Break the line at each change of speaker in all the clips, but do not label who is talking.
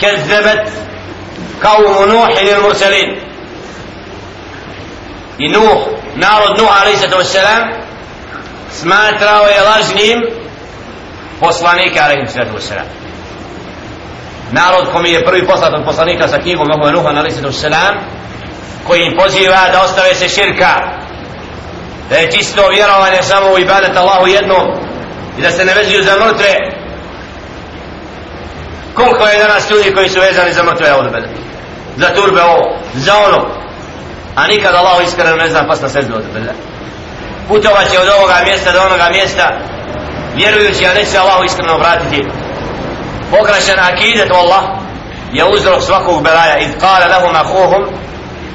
كذبت قوم نوح للمرسلين i Nuh, narod Nuh a.s. smatrao je lažnim poslanika a.s. narod kom je prvi poslat od poslanika sa knjigom Nuh je Nuh a.s. koji im poziva da ostave se širka da je čisto vjerovanje samo u ibadet Allahu jednom i da se ne vezuju za mrtve koliko je danas ljudi koji su vezani za mrtve odbede? za turbe ovo za ono a nikad Allah iskreno ne zna pas na sezdu odbede. putovat će od ovoga mjesta do onoga mjesta vjerujući a neće Allahu iskreno vratiti. pokrašen akidet Allah je uzrok svakog belaja iz kale lahum ahuhum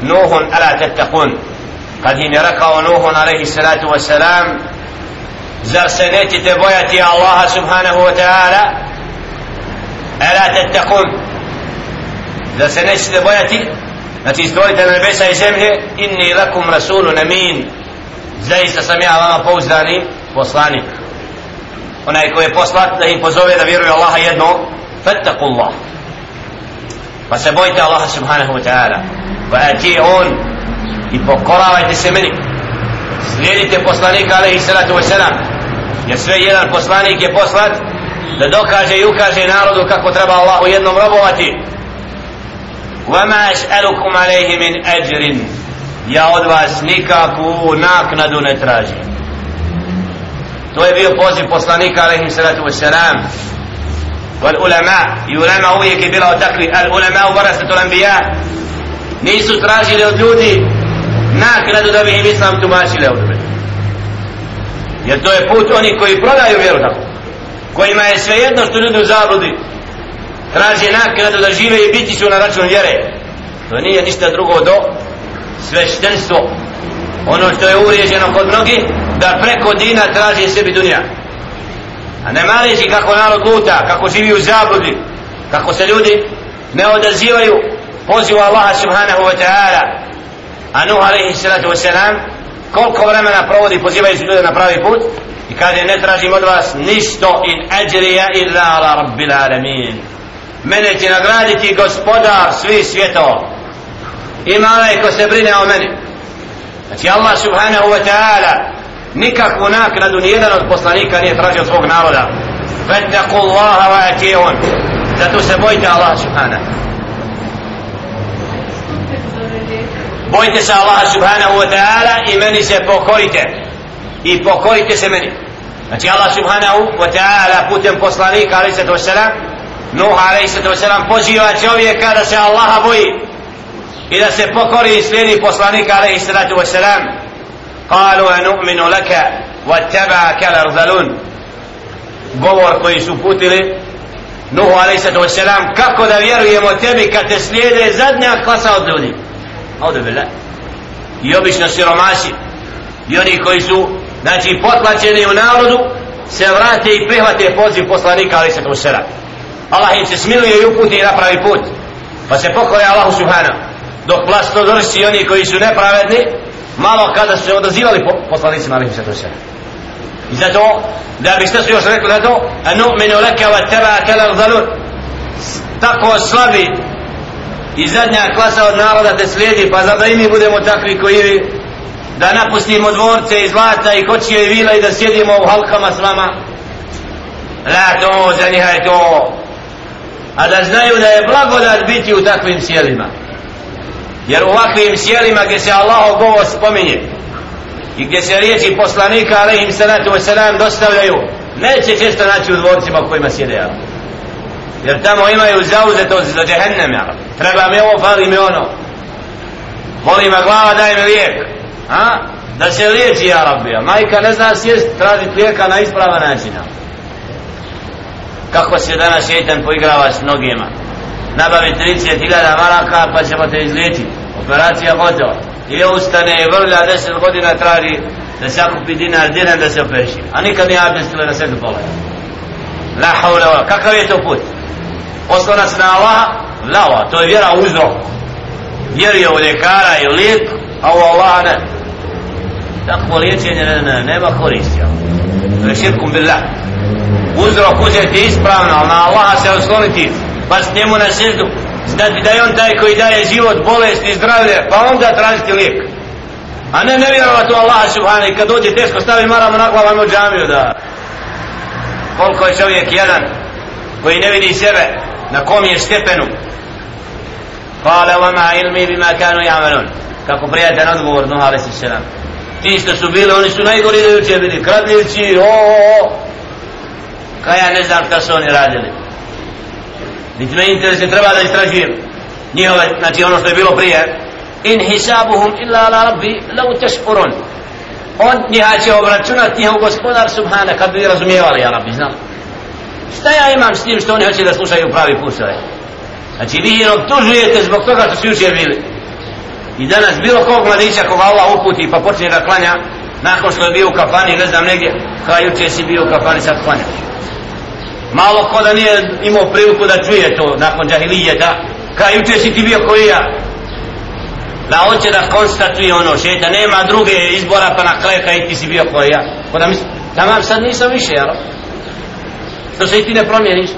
nuhun ala tettakun kad im je rekao nuhun alaihi salatu wasalam zar se nećete bojati Allaha subhanahu wa ta'ala ala tettakun zar se nećete bojati Znači stvorite na nebesa i zemlje Inni lakum rasulu namin Zaista sam ja vama pouzdani poslanik. Onaj koji je poslat da im pozove da vjeruju Allaha jedno Fattakullah Pa se bojite Allaha subhanahu wa ta'ala. Pa ati on I pokoravajte se meni. Slijedite poslanika alaihi salatu wa salam Jer sve jedan poslanik je poslat Da dokaže i ukaže narodu kako treba Allahu jednom robovati وما أسألكم عليه من أجر يا أدواس نكاكو naknadu ne tražim to je bio poziv poslanika alaihim salatu wassalam wal ulama i ulama uvijek je bila otakli al ulama u barasatu l'anbija nisu tražili od ljudi naknadu da bi im islam tumačili od ljudi jer to je put oni koji prodaju vjeru tako kojima je svejedno što ljudi u zabludi. Traže nakradu da žive i biti su na račun vjere. To nije ništa drugo do sveštenstvo. Ono što je uvriježeno kod mnogi da preko dina traži sebi dunja. A ne maleži kako narod luta kako živi u zabludi kako se ljudi ne odazivaju pozivu Allaha subhanahu wa ta'ala. A Nuh alaihi salatu wa salam koliko vremena provodi pozivajući ljude na pravi put? I kaže ne tražim od vas ništo in ajrija illa ala rabbil alamin. Mene će nagraditi gospodar svih svjetova. Ima onaj ko se brine o meni. Znači Allah subhanahu wa ta'ala nikakvu nakradu nijedan od poslanika nije tražio od svog naroda. Fattaku Allaha wa atijun zato se bojte Allah subhanahu. Bojte se Allah subhanahu wa ta'ala i meni se pokorite i pokorite se meni. Znači Allah subhanahu wa ta'ala putem poslanika alaih sato wasalam Nuh alaih sato wasalam poziva čovjeka da se Allaha boji i da se pokori i slijedi poslanika alaih sato wasalam قالوا laka لك واتبعك الارذلون govor koji su putili Nuh a.s. kako da vjerujemo tebi kad te slijede zadnja klasa od ljudi? Audu bila i obično siromasi i oni koji su znači potlačeni u narodu se vrate i prihvate poziv poslanika ali se Allah im se smiluje i uputi i napravi put. Pa se pokoje Allahu Subhana dok vlastodršci oni koji su nepravedni malo kada su se odazivali po, poslanicima ali se to Sera. I zato da biste su još rekli na to a nu'minu leke wa teba kelar zalur tako slabi i zadnja klasa od naroda te slijedi pa zato i mi budemo takvi koji vi da napustimo dvorce i zlata i kočije i vila i da sjedimo u halkama s vama. La to za njiha je to. A da znaju da je blagodat biti u takvim sjelima. Jer u ovakvim sjelima gdje se Allaho govor spominje i gdje se riječi poslanika alaihim salatu wasalam dostavljaju neće često naći u dvorcima u kojima sjede Allah jer tamo imaju zauzetost za džehennem treba mi ovo, fali mi ono. Boli me glava, daj mi lijek a? da se liječi ja rabbi. Majka ne zna sjest tražiti lijeka na ispravan način. Kako se danas šeitan poigrava s nogima nabavi 30.000 maraka pa ćemo te izliječiti operacija gotova i ustane i vrlja 10 godina traži da se akupi dinar dinar da se opeši? A nikad nije abdestila na sedu pola. La haula wa kakav je to put? Oslanac na Allaha? Lava to je vjera uzrok. Vjeruje u ljekara i u lijek a u Allaha ne takvo liječenje ne, ne, nema koristi to je širkum billah. Uzrok uzeti ispravno, ali na Allaha se osloniti pas njemu na sezdu znati da je on taj koji daje život, bolest i zdravlje pa onda tražiti lijek. A ne ne vjerovati u Allah subhanahu i kad dođe teško stavi maramo na glavu u džamiju da koliko je čovjek jedan koji ne vidi sebe na kom je stepenu? قال وما ilmi بما kanu يعملون kako prijatelj odgovor Nuh a.s. ti što su bili oni su najgori da juče bili. Kradljivci o, o, o. kaj ja ne znam šta su oni radili. Niti me interese treba da istražujem njihove, znači ono što je bilo prije. In hisabuhum illa ala rabbi lau teškurun. On njiha će obračunat njihov gospodar subhana kad bi razumijevali ja rabbi znam. Šta ja imam s tim što oni hoće da slušaju pravi put znači vi ih obtužujete zbog toga što su jučer bili i danas bilo kog mladića koga Allah uputi pa počne da klanja nakon što je bio u kafani ne znam negdje kada juče si bio u kafani sad klanjaš. Malo ko da nije imao priliku da čuje to nakon džahilijeta kada juče si ti bio koji ja. Da hoće da konstatuje ono šeta nema druge izbora pa na kraju kaj ti si bio koji ja. Ko da misli, tamam sad nisam više jel? Što se i ti ne promijeniš?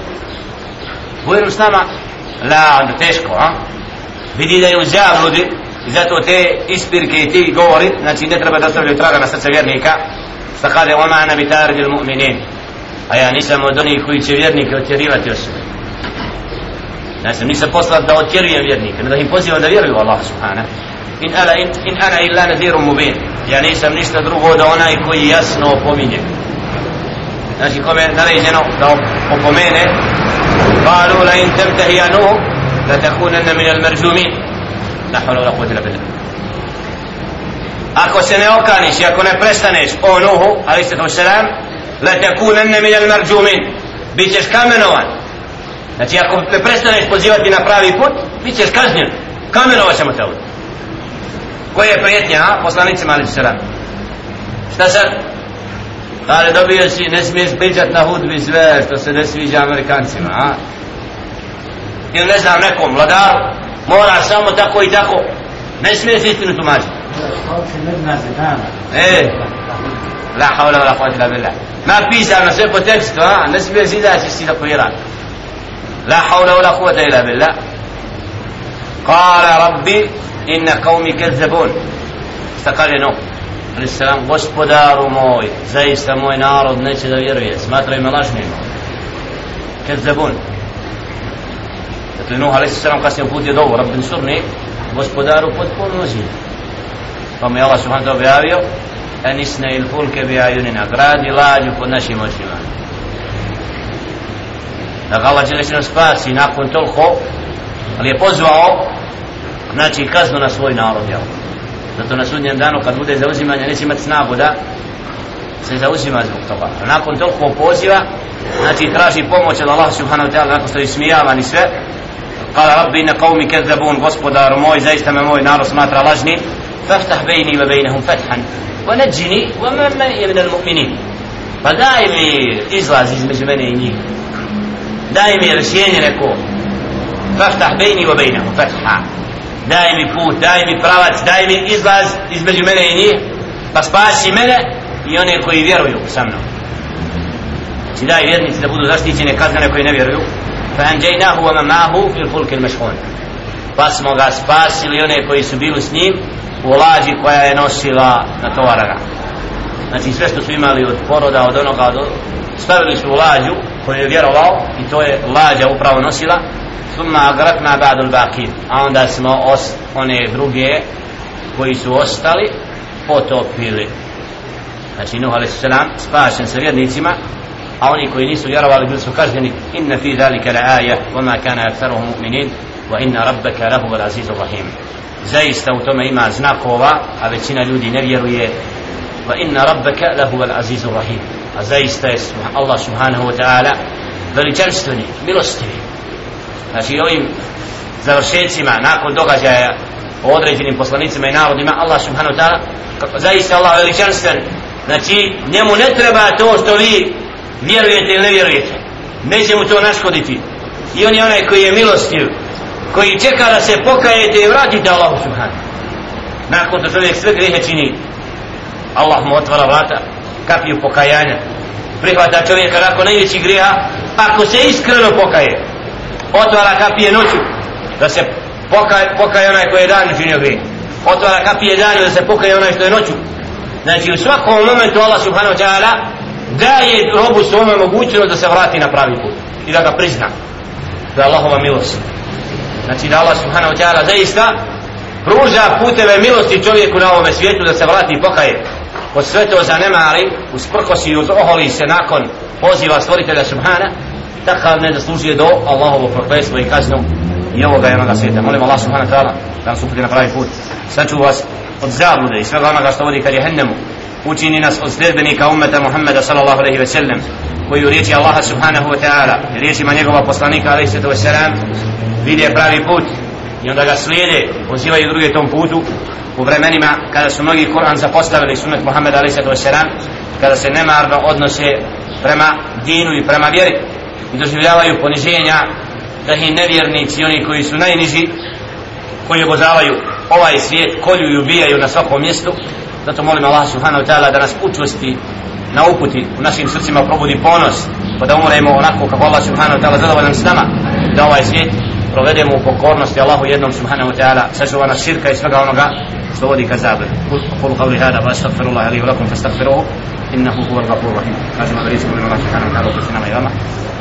Budem s nama? La onda teško a? Vidi da je u zabludi. i zato te ispirke i ti govori znači ne treba da stavljaju traga na srce vjernika što kaže oma ana bi tardi mu'minin a ja nisam od onih koji će vjernike otjerivati od sebe Ja sam nisam poslat da otjerujem vjernike, da im pozivam da vjeruju Allah subhana. In ana, in, in ana illa nadhirum mubin. Ja nisam ništa drugo da onaj koji jasno opominje. Znači kome je naređeno da opomene, قالوا لئن تنتهي يا نوح لتكونن من المرجومين La hvala ula kvotila bila Ako se ne okaniš i ako ne prestaneš O Nuhu, ali se to sedam La tekunenne minjal marđumin Bićeš kamenovan Znači ako ne prestaneš pozivati na pravi put Bićeš kažnjen. Kamenovat ćemo te ovdje Koje je prijetnja, ha? Poslanicima, ali sedam Šta sad? Ali dobio si, ne smiješ pričat na hudbi sve što se ne sviđa Amerikancima, a? Ili ne znam nekom, vladaru, moraš samo tako i tako. Ne smiješ istinu tumačiti. E, la hawla wa la quwwata illa billah. Napisano sve po tekstu, a? Ne smiješ izaći si da pojirati. لا حول ولا قوة إلا بالله قال ربي إن قومي كذبون استقال نوح عليه السلام gospodaru moj zaista moj narod neće da vjeruje smatraju me lažnima كذبون Dakle, Nuh a.s. kasnije uputio dovu, Rabbin surni, gospodaru potpuno nozi. Pa mu je Allah subhanahu objavio, enisne il fulke bi ajunina, gradi lađu pod našim očima. da ga Allah Đelešinu spasi nakon toliko ali je pozvao znači kaznu na svoj narod jel? zato na sudnjem danu kad bude zauzimanje neće imati snagu da se zauzima zbog toga a nakon toliko poziva znači traži pomoć od Allah subhanahu wa ta'ala nakon što je smijavan i sve قال رب ان قومي كذبون غصبدار موي زيست موي نار سماتر لجني فافتح بيني وبينهم فتحا ونجني ومن من من المؤمنين فدائم إزلاز إزمج بنيني دائم رشيني لكو فافتح بيني وبينهم فتحا دائم فوت دائم فرات دائم إزلاز إزمج بنيني فاسباسي منه يوني كوي بيرو يوك سمنو Znači daj vjernici da budu zaštićene kazne koje ne vjeruju. فأنجيناه anđajnahu wa mamahu fil fulke il mešhun pa smo ga spasili one koji su bili s njim u lađi koja je nosila na tovarana znači sve što su imali od poroda od onoga od stavili su u lađu koju je vjerovao i to je lađa upravo nosila. Summa agrakna ba'dul baqin. A onda smo os, one druge koji su ostali potopili. Znači Nuh a.s. spašen sa vjernicima a oni koji nisu vjerovali bili su kažnjeni. Inna fi zalika la aja wa ma kana aktharuhum mu'minin wa inna rabbaka lahu al azizu rahim. Zaista u tome ima znakova a većina ljudi ne vjeruje. Wa inna rabbaka lahu al azizu rahim. A zaista je Allah subhanahu wa ta'ala veličanstveni, milostivi. Znači ovim završecima nakon događaja o određenim poslanicima i narodima Allah subhanahu wa ta'ala zaista Allah veličanstven. Znači njemu ne treba to što vi vjerujete ili ne vjerujete? Neće mu to naškoditi. I on je onaj koji je milostiv koji čeka da se pokajete i vratite Allahu subhanahu. Nakon što čovjek sve grehe čini Allah mu otvara vrata kapiju pokajanja. Prihvata čovjeka nakon najvećih grijeha ako se iskreno pokaje otvara kapije noću da se pokaje, pokaje onaj koji je dan učinio grije otvara kapije danju da se pokaje onaj što je noću. Znači u svakom momentu Allah subhanahu wa da je robu svome mogućnost da se vrati na pravi put i da ga prizna. Da je Allahova milost. Znači da Allah subhanahu wa ta'ala zaista pruža puteve milosti čovjeku na ovome svijetu da se vrati i pokaje. Od sve to zanemari usprkosi i oholi se nakon poziva stvoritelja subhana takav ne zaslužuje do Allahovo prokletstvo i kaznu i ovoga i onoga svijeta. Molim Allah subhanahu wa ta'ala da nas uputi na pravi put. Saču vas od zablude i svega onoga što vodi ka jehennemu učini nas od sljedbenika ummeta Muhammeda sallallahu alaihi ve sellem koji u riječi Allaha subhanahu wa ta'ala riječima njegova poslanika alaihi sallatu wasalam vide pravi put i onda ga slijede pozivaju druge tom putu u vremenima kada su mnogi Kur'an zapostavili sunnet Muhammed wasalam kada se nemarno odnose prema dinu i prema vjeri i doživljavaju poniženja da i nevjernici oni koji su najniži koji obožavaju ovaj svijet kolju i ubijaju na svakom mjestu zato molim Allah subhanahu ta'ala da nas učvrsti na uputi u našim srcima probudi ponos pa da umremo onako kako Allah subhanahu ta'ala zadovoljan s nama da ovaj svijet provedemo u pokornosti Allahu jednom subhanahu ta'ala sačuva nas širka i svega onoga što vodi ka zabr kul qavli hada wa astagfirullah ali u lakum fastagfiruhu innahu huvar gafur rahim. Kažemo da rizu kulu Allah subhanahu ta'ala upisi nama i vama.